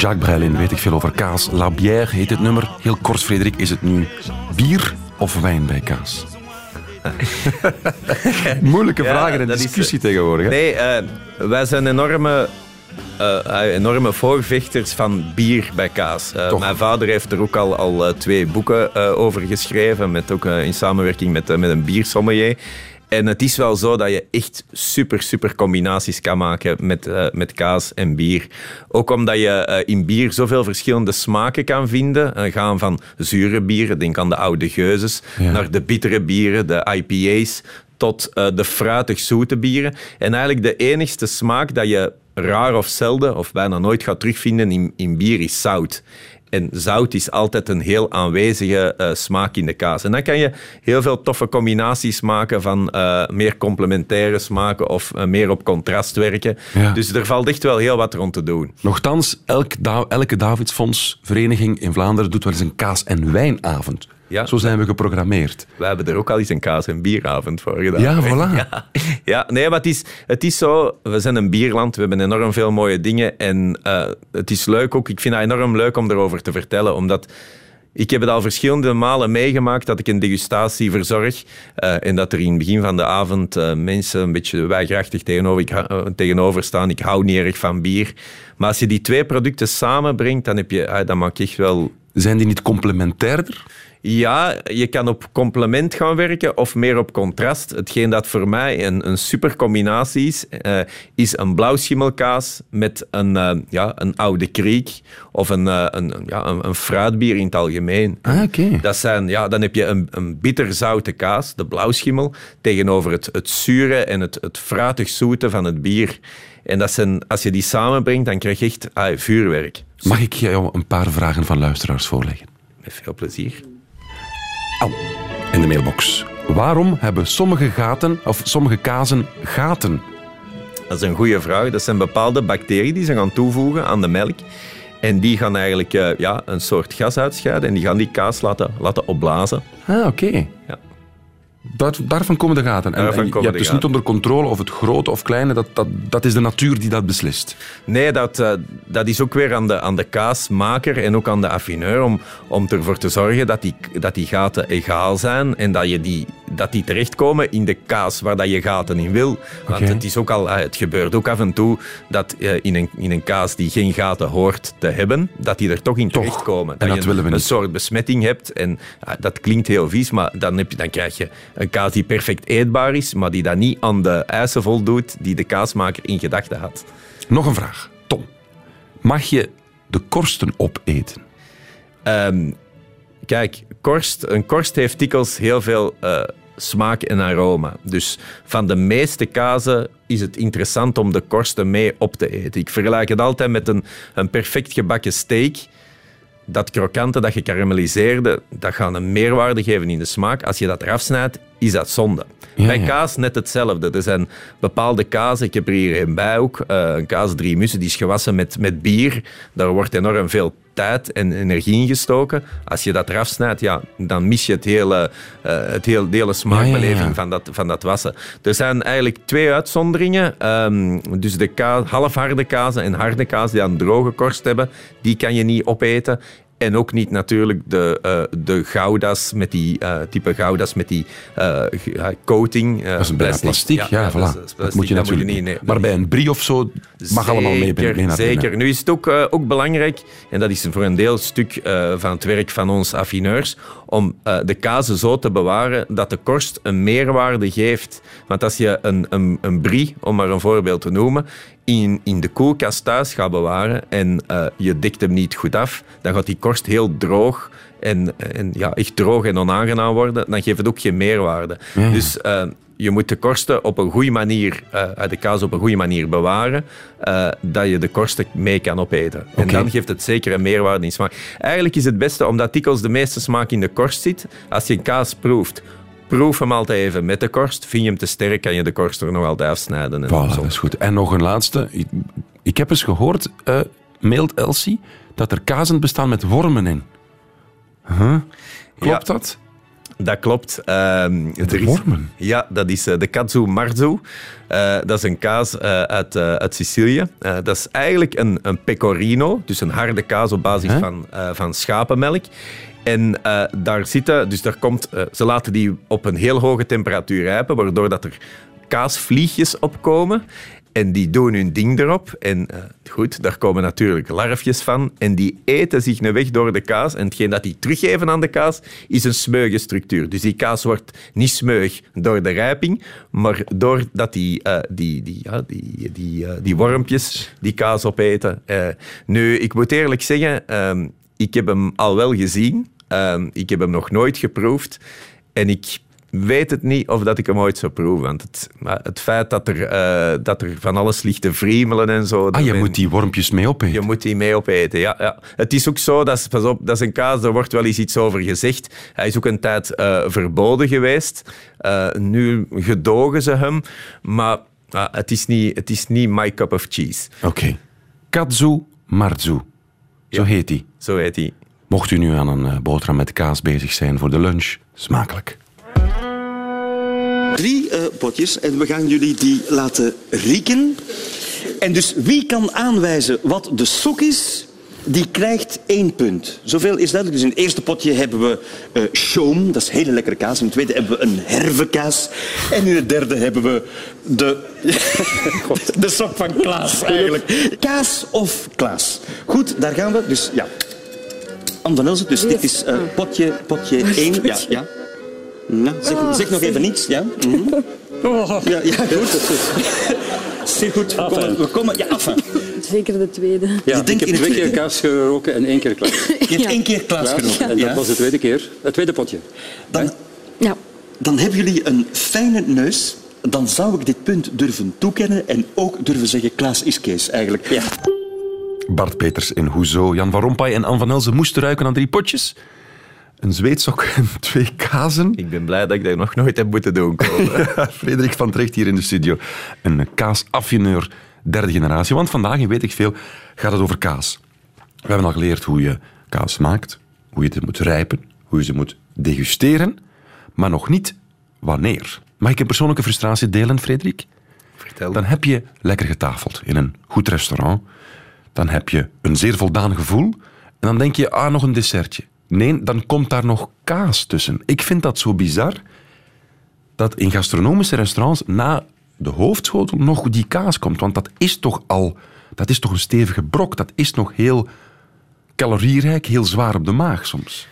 Jacques Breilin weet ik veel over kaas. La Bière heet het nummer. Heel kort, Frederik, is het nu bier of wijn bij kaas? [LAUGHS] Moeilijke Ja, vragen en is- discussie tegenwoordig. hè? Nee, eh, wij zijn enorme, eh, eh, enorme voorvechters van bier bij kaas. Eh, mijn vader heeft er ook al, al eh, twee boeken eh, over geschreven, met ook eh, in samenwerking met, eh, met een biersommelier. En het is wel zo dat je echt super, super combinaties kan maken met, eh, met kaas en bier. Ook omdat je eh, in bier zoveel verschillende smaken kan vinden. Eh, gaan van zure bieren, denk aan de oude geuzes, Ja. naar de bittere bieren, de IPA's, tot de fruitig zoete bieren. En eigenlijk de enigste smaak dat je raar of zelden of bijna nooit gaat terugvinden in, in bier is zout. En zout is altijd een heel aanwezige eh, smaak in de kaas. En dan kan je heel veel toffe combinaties maken van eh, meer complementaire smaken of eh, meer op contrast werken. Ja. Dus er valt echt wel heel wat rond te doen. Nochtans, elk Da- elke Davidsfonds-vereniging in Vlaanderen doet wel eens een kaas- en wijnavond. Ja. Zo zijn we geprogrammeerd. We hebben er ook al eens een kaas- en bieravond voor gedaan. Ja, voilà. [LAUGHS] Ja, ja nee, maar het is, het is zo. We zijn een bierland, we hebben enorm veel mooie dingen. En eh, het is leuk ook, ik vind het enorm leuk om erover te vertellen, omdat... Ik heb het al verschillende malen meegemaakt dat ik een degustatie verzorg eh, en dat er in het begin van de avond eh, mensen een beetje weigerachtig tegenover, ik, tegenover staan. Ik hou niet erg van bier. Maar als je die twee producten samenbrengt, dan, heb je, ah, dan maak je echt wel Zijn die niet complementairder? Ja, je kan op complement gaan werken of meer op contrast. Hetgeen dat voor mij een, een super combinatie is, eh, is een blauwschimmelkaas met een, eh, ja, een oude kriek of een, eh, een, ja, een, een fruitbier in het algemeen. Ah, oké. Dat zijn, ja, dan heb je een, een bitterzoute kaas, de blauwschimmel, tegenover het, het zure en het, het fruitig zoete van het bier. En dat zijn, als je die samenbrengt, dan krijg je echt ah, vuurwerk. Mag ik jou een paar vragen van luisteraars voorleggen? Met veel plezier. Au, in de mailbox. Waarom hebben sommige gaten, of sommige kazen gaten? Dat is een goede vraag. Dat zijn bepaalde bacteriën die ze gaan toevoegen aan de melk. En die gaan eigenlijk eh, ja, een soort gas uitscheiden en die gaan die kaas laten, laten opblazen. Ah, oké. Ja. Daar, daarvan komen de gaten. En, je hebt dus niet onder controle of het grote of kleine, dat, dat, dat is de natuur die dat beslist. Nee, dat, eh, dat is ook weer aan de, aan de kaasmaker en ook aan de affineur om, om ervoor te zorgen dat die, dat die gaten egaal zijn en dat, je die, dat die terechtkomen in de kaas waar dat je gaten in wil. Want het, is ook al, eh, het gebeurt ook af en toe dat eh, in, een, in een kaas die geen gaten hoort te hebben, dat die er toch in terechtkomen. En dat je willen we een niet. soort besmetting hebt. En dat klinkt heel vies, maar dan, heb je, dan krijg je een kaas die perfect eetbaar is, maar die dan niet aan de eisen voldoet die de kaasmaker in gedachten had. Nog een vraag. Tom, mag je de korsten opeten? Ehm, kijk, korst, een korst heeft dikwijls heel veel eh, smaak en aroma. Dus van de meeste kazen is het interessant om de korsten mee op te eten. Ik vergelijk het altijd met een, een perfect gebakken steak. Dat krokante, dat gekarameliseerde, dat gaat een meerwaarde geven in de smaak. Als je dat eraf snijdt, is dat zonde. Ja, Bij ja. kaas net hetzelfde. Er zijn bepaalde kazen, ik heb er hier een bij ook, eh, een kaas drie mussen, die is gewassen met, met bier. Daar wordt enorm veel tijd en energie in gestoken. Als je dat eraf snijdt, ja, dan mis je het hele, eh, het hele, de hele smaakbeleving Ja. Van, dat, van dat wassen. Er zijn eigenlijk twee uitzonderingen. Ehm, dus de kaas, halfharde kazen en harde kaas die een droge korst hebben, die kan je niet opeten. En ook niet natuurlijk de, eh, de goudas met die eh, type goudas met die eh, coating. Dat is een bijna plastiek. Ja, voilà. dat plastic, moet je dat natuurlijk niet. niet. nee. maar bij een brie of zo mag allemaal mee. Zeker. Nu is het ook, ook belangrijk, en dat is voor een deel stuk van het werk van ons affineurs, om eh, de kazen zo te bewaren dat de korst een meerwaarde geeft. Want als je een, een, een brie, om maar een voorbeeld te noemen, in, in de koelkast thuis gaat bewaren en eh, je dekt hem niet goed af, dan gaat die korst heel droog en, en ja, echt droog en onaangenaam worden. Dan geeft het ook geen meerwaarde. Ja. Dus eh, je moet de korsten op een goede manier, eh, de kaas op een goede manier bewaren, eh, dat je de korsten mee kan opeten. En dan geeft het zeker een meerwaarde in smaak. Eigenlijk is het beste, omdat dikwijls de meeste smaak in de korst zit, als je een kaas proeft, proef hem altijd even met de korst. Vind je hem te sterk, kan je de korst er nog altijd afsnijden. En Voilà, dat is goed. En nog een laatste. Ik, ik heb eens gehoord, eh mailt Elsie, dat er kazen bestaan met wormen in. Huh? Klopt Ja. dat? Dat klopt. Er is- wormen? Ja, dat is eh, de Katsu Marzu. Eh, dat is een kaas eh, uit, uit Sicilië. Dat is eigenlijk een, een pecorino, dus een harde kaas op basis van, van schapenmelk. En daar zitten, dus daar komt, ze laten die op een heel hoge temperatuur rijpen, waardoor dat er kaasvliegjes opkomen. En die doen hun ding erop. En eh, goed, daar komen natuurlijk larfjes van. En die eten zich een weg door de kaas. En hetgeen dat die teruggeven aan de kaas, is een smeuige structuur. Dus die kaas wordt niet smeug door de rijping, maar doordat die, eh, die, die, die, die, eh, die wormpjes die kaas opeten. Nu, ik moet eerlijk zeggen, ehm, ik heb hem al wel gezien. Ehm, ik heb hem nog nooit geproefd. En ik weet het niet of dat ik hem ooit zou proeven. Want het, maar het feit dat er, eh, dat er van alles ligt te vriemelen en zo... Ah, je moet die wormpjes mee opeten. je moet die mee opeten, ja, ja. Het is ook zo, dat is, pas op, dat is een kaas, daar wordt wel eens iets over gezegd. Hij is ook een tijd eh, verboden geweest. Eh, nu gedogen ze hem, maar ah, het, is niet, het is niet my cup of cheese. Oké. Katsu Marzu. Zo heet die. Zo heet hij. Mocht u nu aan een boterham met kaas bezig zijn voor de lunch, smakelijk. Drie eh, potjes en we gaan jullie die laten rieken. En dus wie kan aanwijzen wat de sok is, die krijgt één punt. Zoveel is duidelijk. Dus in het eerste potje hebben we eh shoom, dat is hele lekkere kaas. In het tweede hebben we een hervekaas. En in het derde hebben we de, [LAUGHS] de sok van Klaas eigenlijk. Kaas of Klaas. Goed, daar gaan we. Dus ja. Anne van Elzen, dus dit is eh, potje, potje één. Ja, ja. Nou, zeg, zeg nog even niets, ja? Mhm. Ja, ja, goed. [LAUGHS] Zeer goed. We komen, we komen ja, af. Zeker de tweede. Ja, ik heb twee keer kaas geroken en één keer klaar. [LAUGHS] Je hebt één keer Klaas geroken. En dat Ja. was de tweede keer. Het tweede potje. Dan, Ja. dan hebben jullie een fijne neus. Dan zou ik dit punt durven toekennen en ook durven zeggen, Klaas is Kees eigenlijk. Ja. Bart Peters in Hoezo, Jan van Rompuy en Anne van Elzen moesten ruiken aan drie potjes. Een zweetsok en [LAUGHS] twee kazen. Ik ben blij dat ik dat nog nooit heb moeten doen. [LAUGHS] Frederik van Trecht hier in de studio. Een kaasaffineur derde generatie. Want vandaag, in weet ik veel, gaat het over kaas. We hebben al geleerd hoe je kaas maakt, hoe je het moet rijpen, hoe je ze moet degusteren, maar nog niet wanneer. Mag ik een persoonlijke frustratie delen, Frederik? Vertel. Dan heb je lekker getafeld in een goed restaurant. Dan heb je een zeer voldaan gevoel. En dan denk je, ah, nog een dessertje. Nee, dan komt daar nog kaas tussen. Ik vind dat zo bizar dat in gastronomische restaurants na de hoofdschotel nog die kaas komt. Want dat is toch al, dat is toch een stevige brok. Dat is nog heel calorierijk, heel zwaar op de maag soms.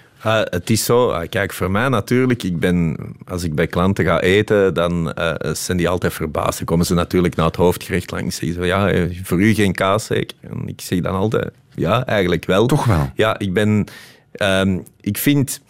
Het is zo, ah, kijk, voor mij natuurlijk, ik ben, als ik bij klanten ga eten, dan eh, zijn die altijd verbaasd. Dan komen ze natuurlijk naar het hoofdgerecht langs. Zeggen ze, ja, eh, voor u geen kaas zeker? En ik zeg dan altijd, ja, eigenlijk wel. Toch wel? Ja, ik ben, ehm, ik vind,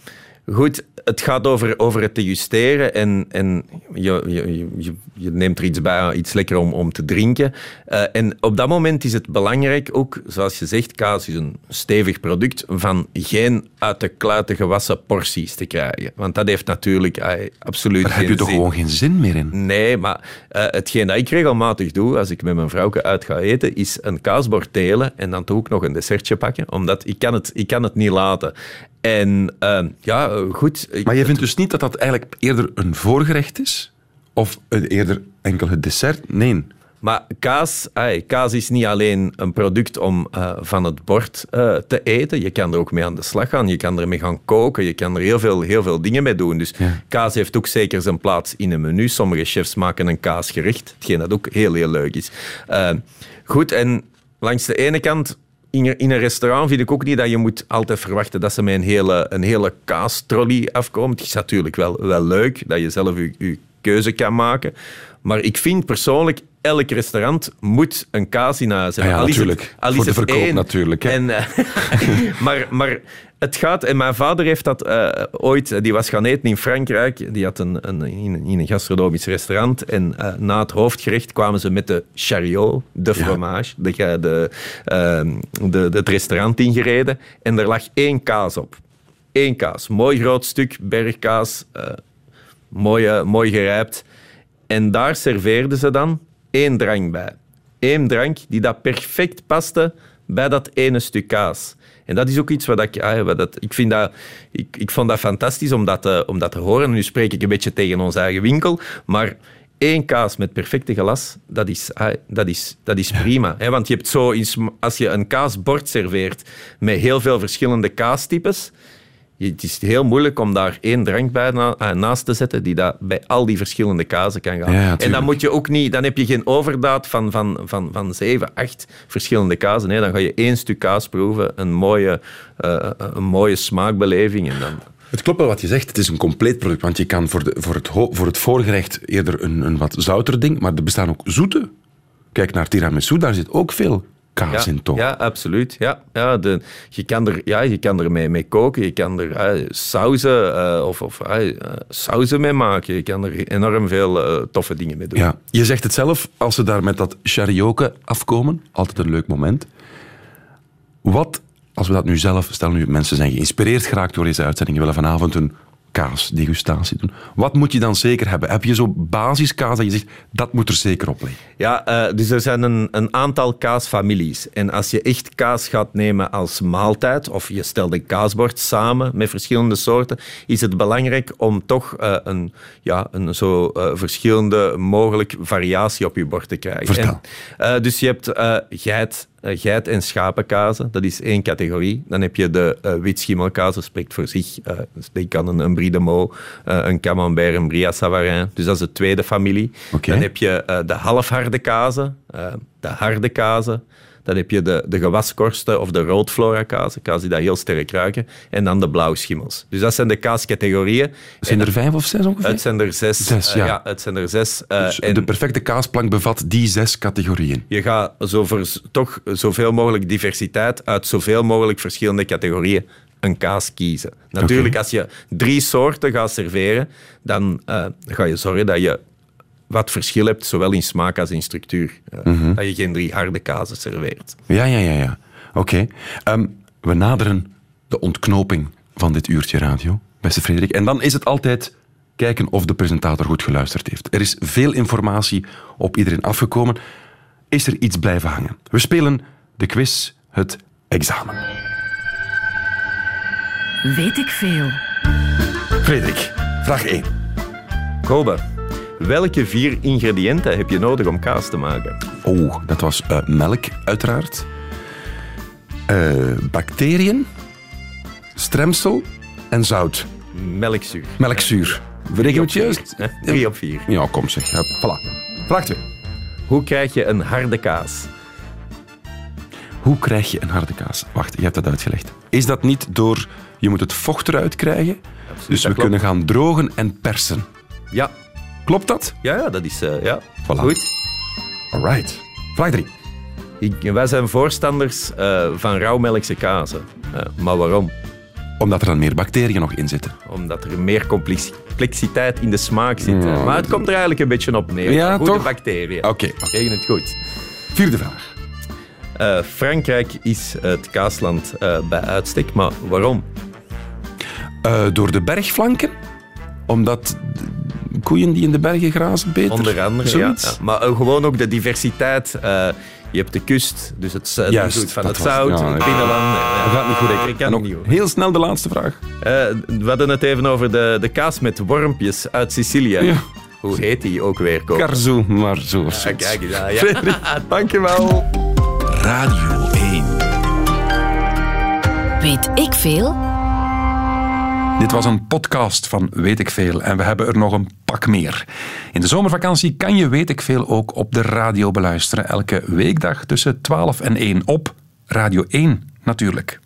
goed, het gaat over, over het degusteren en, en je, je, je, je neemt er iets bij, iets lekker om, om te drinken. Eh, en op dat moment is het belangrijk ook, zoals je zegt, kaas is een stevig product, van geen uit de kluiten gewassen porties te krijgen. Want dat heeft natuurlijk eh, absoluut Daar heb je geen toch zin. gewoon geen zin meer in. Nee, maar eh, hetgeen dat ik regelmatig doe als ik met mijn vrouwke uit ga eten, is een kaasbord delen en dan toch ook nog een dessertje pakken. Omdat ik kan het, ik kan het niet laten. En eh, ja, goed. Maar je vindt dus niet dat dat eigenlijk eerder een voorgerecht is? Of een- eerder enkel het dessert? Nee. Maar kaas, kaas is niet alleen een product om eh, van het bord eh, te eten. Je kan er ook mee aan de slag gaan. Je kan ermee gaan koken. Je kan er heel veel, heel veel dingen mee doen. Dus Ja. kaas heeft ook zeker zijn plaats in een menu. Sommige chefs maken een kaasgerecht. Hetgeen dat ook heel, heel leuk is. Eh, goed, en langs de ene kant... In een, restaurant vind ik ook niet dat je moet altijd verwachten dat ze met een hele, een hele kaastrolley afkomen. Het is natuurlijk wel, wel leuk dat je zelf je keuze kan maken. Maar ik vind persoonlijk, elk restaurant moet een kaas in huis hebben. Ah ja, het- natuurlijk. Voor de verkoop één. natuurlijk, hè. En, eh, [LAUGHS] maar, maar het gaat... En mijn vader heeft dat eh, ooit... Die was gaan eten in Frankrijk. Die had een, een, in, een gastronomisch restaurant. En eh, na het hoofdgerecht kwamen ze met de chariot, de fromage, de, de, ehm, de, de, het restaurant ingereden. En er lag één kaas op. Eén kaas. Mooi groot stuk bergkaas. eh, mooi, eh, mooi gerijpt. En daar serveerden ze dan één drank bij. Eén drank die dat perfect paste bij dat ene stuk kaas. En dat is ook iets wat ik... ah, wat dat, ik, vind dat, ik, ik vond dat fantastisch om dat, te- om dat te horen. Nu spreek ik een beetje tegen ons eigen winkel, maar één kaas met perfecte glas, dat is, ah, dat is, dat is prima. Hè? Want je hebt zo, als je een kaasbord serveert met heel veel verschillende kaastypes, het is heel moeilijk om daar één drank bij eh, naast te zetten die dat bij al die verschillende kazen kan gaan. Ja, en dan moet je ook niet, dan heb je geen overdaad van, van, van, van zeven, acht verschillende kazen. Nee, dan ga je één stuk kaas proeven, een mooie, eh, een mooie smaakbeleving en dan... Het klopt wel wat je zegt. Het is een compleet product. Want je kan voor, de, voor, het, voor het voorgerecht eerder een, een wat zouter ding. Maar er bestaan ook zoete. Kijk naar tiramisu, daar zit ook veel kaas ja, in, toch? Ja, absoluut. Ja, ja, de, je, kan er, ja, je kan er mee, mee koken, je kan er eh, sauzen eh, of, of eh, sauzen mee maken. Je kan er enorm veel toffe dingen mee doen. Ja, je zegt het zelf, als ze daar met dat charioke afkomen, altijd een leuk moment. Wat, als we dat nu zelf, stel nu mensen zijn geïnspireerd geraakt door deze uitzending, willen vanavond een kaasdegustatie doen. Wat moet je dan zeker hebben? Heb je zo basiskaas dat je zegt, dat moet er zeker op liggen? Ja, eh, dus er zijn een, een aantal kaasfamilies. En als je echt kaas gaat nemen als maaltijd, of je stelt een kaasbord samen met verschillende soorten, is het belangrijk om toch eh, een, ja, een zo eh, verschillende mogelijk variatie op je bord te krijgen. Vertel. En, dus je hebt geit, geit- en schapenkazen, dat is één categorie. Dan heb je de eh witschimmelkaas, dat spreekt voor zich. Eh, dus die kan een, een Brie de Meaux, eh, een Camembert, een Brie à Savarin. Dus dat is de tweede familie. Dan heb je eh, de halfharde kazen, eh, de harde kazen. Dan heb je de, de gewaskorsten of de roodflora kazen, kazen die dat heel sterk ruiken. En dan de blauwschimmels. Dus dat zijn de kaascategorieën. Zijn er vijf of zes ongeveer? Het zijn er zes. Zes, eh, ja. het zijn er zes. eh, Dus en de perfecte kaasplank bevat die zes categorieën. je gaat zo voor, toch zoveel mogelijk diversiteit uit zoveel mogelijk verschillende categorieën een kaas kiezen. Natuurlijk, als je drie soorten gaat serveren, dan eh, ga je zorgen dat je wat verschil hebt, zowel in smaak als in structuur. Eh, Mhm. Dat je geen drie harde kazen serveert. Ja, ja, ja. ja. Oké. Ehm, we naderen de ontknoping van dit uurtje radio, beste Frederik. En dan is het altijd kijken of de presentator goed geluisterd heeft. Er is veel informatie op iedereen afgekomen. Is er iets blijven hangen? We spelen de quiz, het examen. Weet ik veel. Frederik, vraag 1. Kobe, welke vier ingrediënten heb je nodig om kaas te maken? Oh, dat was eh, melk, uiteraard. Eh, bacteriën, stremsel en zout. Melkzuur. Melkzuur. Bereken we het juist? Drie op vier. Ja, kom zeg. Ja, voilà. Vraag 2. Hoe krijg je een harde kaas? Hoe krijg je een harde kaas? Wacht, je hebt dat uitgelegd. Is dat niet door... Je moet het vocht eruit krijgen. dus we klopt. kunnen gaan drogen en persen. Ja, Klopt dat? ja, ja dat is eh, ja. Voilà. goed. Alright. Vraag 3. Ik- wij zijn voorstanders eh, van rauwmelkse kazen. Eh, maar waarom? Omdat er dan meer bacteriën nog in zitten. Omdat er meer complex- complexiteit in de smaak zit. Maar het komt er eigenlijk een beetje op neer. Ja, Goede toch? bacteriën. Oké. Tegen het goed. Vierde vraag. Frankrijk is het kaasland bij uitstek, maar waarom? Door de bergflanken? Omdat koeien die in de bergen grazen beter? Onder andere, ja. Maar gewoon ook de diversiteit. eh, je hebt de kust, dus het zuiden Juist, van het was- zout, ja, het binnenland. Dat gaat niet goed, ik. Kan niet heel snel de laatste vraag. Eh, we hadden het even over de, de kaas met wormpjes uit Sicilië. Ja. Hoe heet die ook weer? Koop? Karzo, maar zo of Ja, zoiets. kijk eens aan, ja. Frederik, [LAUGHS] Dankjewel. Radio 1. Weet ik veel? Dit was een podcast van Weet ik Veel en we hebben er nog een pak meer. In de zomervakantie kan je Weet ik Veel ook op de radio beluisteren. Elke weekdag tussen 12 en 1 op Radio 1 natuurlijk.